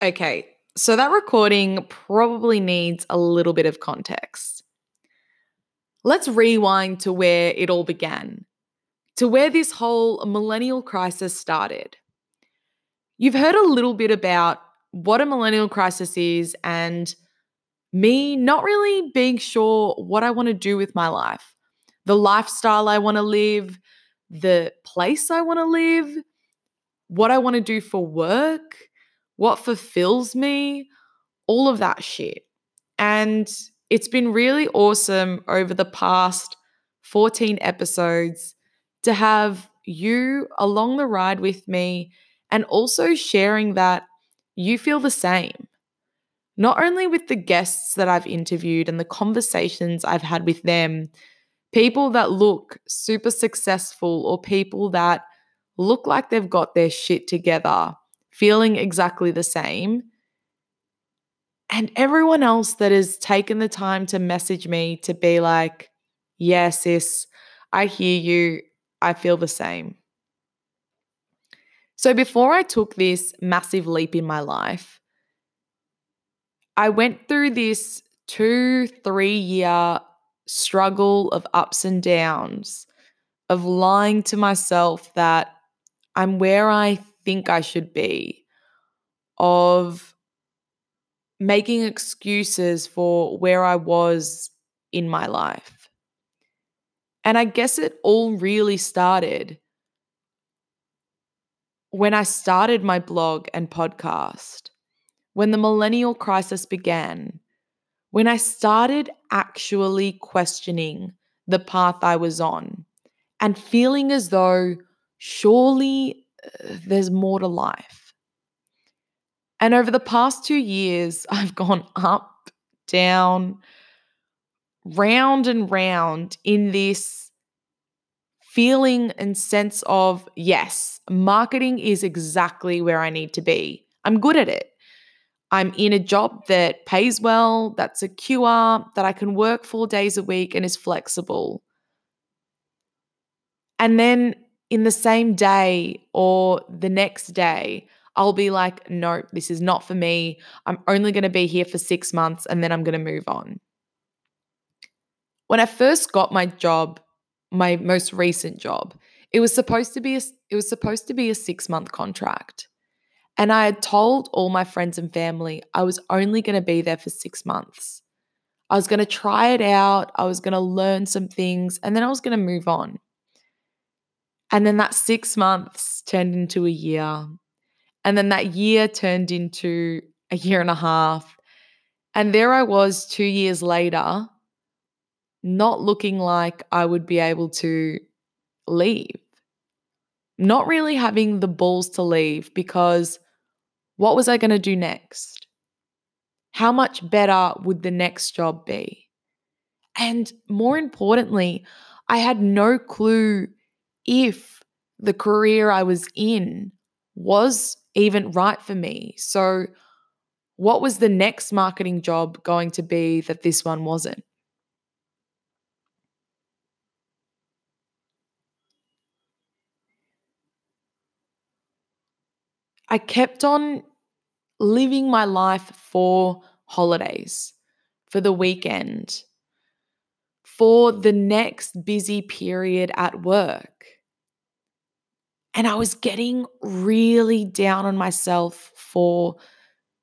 Okay, so that recording probably needs a little bit of context. Let's rewind to where it all began, to where this whole millennial crisis started. You've heard a little bit about what a millennial crisis is and me not really being sure what I want to do with my life, the lifestyle I want to live, the place I want to live, what I want to do for work, what fulfills me, all of that shit. And it's been really awesome over the past 14 episodes to have you along the ride with me and also sharing that you feel the same. Not only with the guests that I've interviewed and the conversations I've had with them, people that look super successful or people that look like they've got their shit together, feeling exactly the same. And everyone else that has taken the time to message me to be like, yeah, sis, I hear you. I feel the same. So before I took this massive leap in my life, I went through this two, three year struggle of ups and downs, of lying to myself that I'm where I think I should be, of making excuses for where I was in my life. And I guess it all really started when I started my blog and podcast, when the millennial crisis began, when I started actually questioning the path I was on and feeling as though surely there's more to life. And over the past two years, I've gone up, down, round and round in this feeling and sense of yes, marketing is exactly where I need to be. I'm good at it. I'm in a job that pays well, that's a QR, that I can work four days a week and is flexible. And then in the same day or the next day, I'll be like, nope, this is not for me. I'm only going to be here for six months and then I'm going to move on. When I first got my job, my most recent job, it was supposed to be a, it was supposed to be a 6-month contract. And I had told all my friends and family I was only going to be there for 6 months. I was going to try it out, I was going to learn some things, and then I was going to move on. And then that six months turned into a year. And then that year turned into a year and a half. And there I was two years later, not looking like I would be able to leave. Not really having the balls to leave because what was I going to do next? How much better would the next job be? And more importantly, I had no clue if the career I was in was even right for me. So, what was the next marketing job going to be that this one wasn't? I kept on living my life for holidays, for the weekend, for the next busy period at work. And I was getting really down on myself for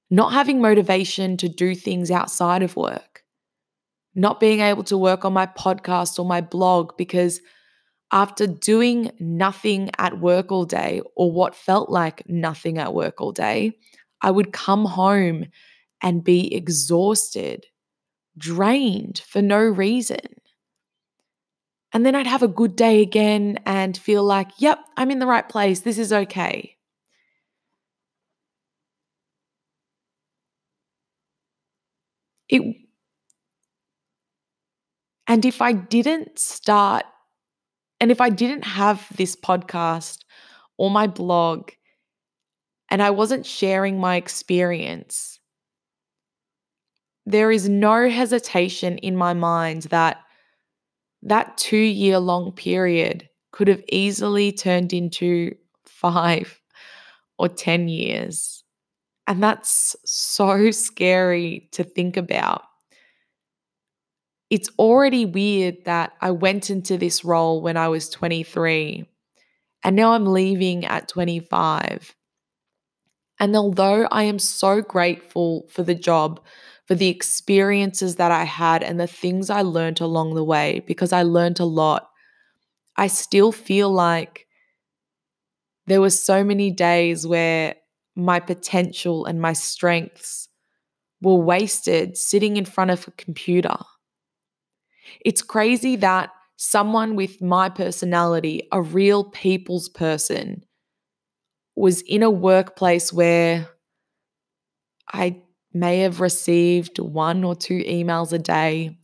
not having motivation to do things outside of work, not being able to work on my podcast or my blog because after doing nothing at work all day or what felt like nothing at work all day, I would come home and be exhausted, drained for no reason. And then I'd have a good day again and feel like, yep, I'm in the right place. This is okay. It, and if I didn't start, and if I didn't have this podcast or my blog, and I wasn't sharing my experience, there is no hesitation in my mind that that two year long period could have easily turned into five or 10 years. And that's so scary to think about. It's already weird that I went into this role when I was 23 and now I'm leaving at 25. And although I am so grateful for the job, for the experiences that I had and the things I learned along the way, because I learned a lot, I still feel like there were so many days where my potential and my strengths were wasted sitting in front of a computer. It's crazy that someone with my personality, a real people's person, was in a workplace where I may have received one or two emails a day,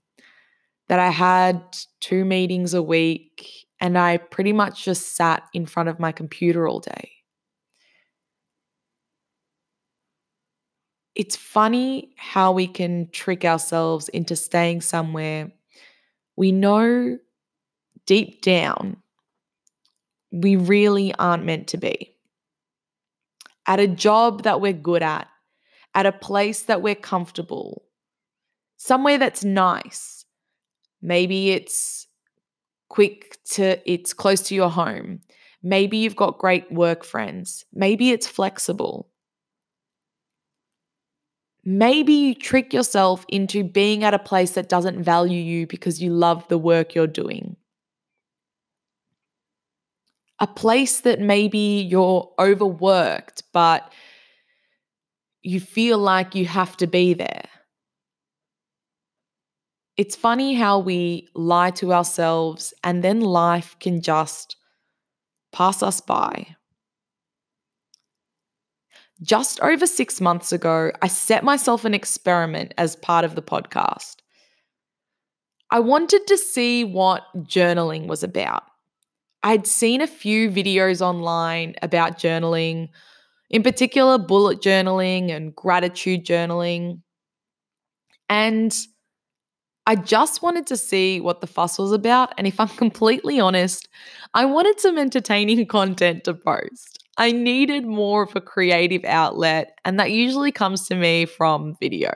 that I had two meetings a week, and I pretty much just sat in front of my computer all day. It's funny how we can trick ourselves into staying somewhere we know deep down we really aren't meant to be. At a job that we're good at, at a place that we're comfortable, somewhere that's nice. Maybe it's quick to, it's close to your home. Maybe you've got great work friends. Maybe it's flexible. Maybe you trick yourself into being at a place that doesn't value you because you love the work you're doing. A place that maybe you're overworked, but you feel like you have to be there. It's funny how we lie to ourselves and then life can just pass us by. Just over six months ago, I set myself an experiment as part of the podcast. I wanted to see what journaling was about. I'd seen a few videos online about journaling, in particular, bullet journaling and gratitude journaling. And I just wanted to see what the fuss was about. And if I'm completely honest, I wanted some entertaining content to post. I needed more of a creative outlet, and that usually comes to me from video.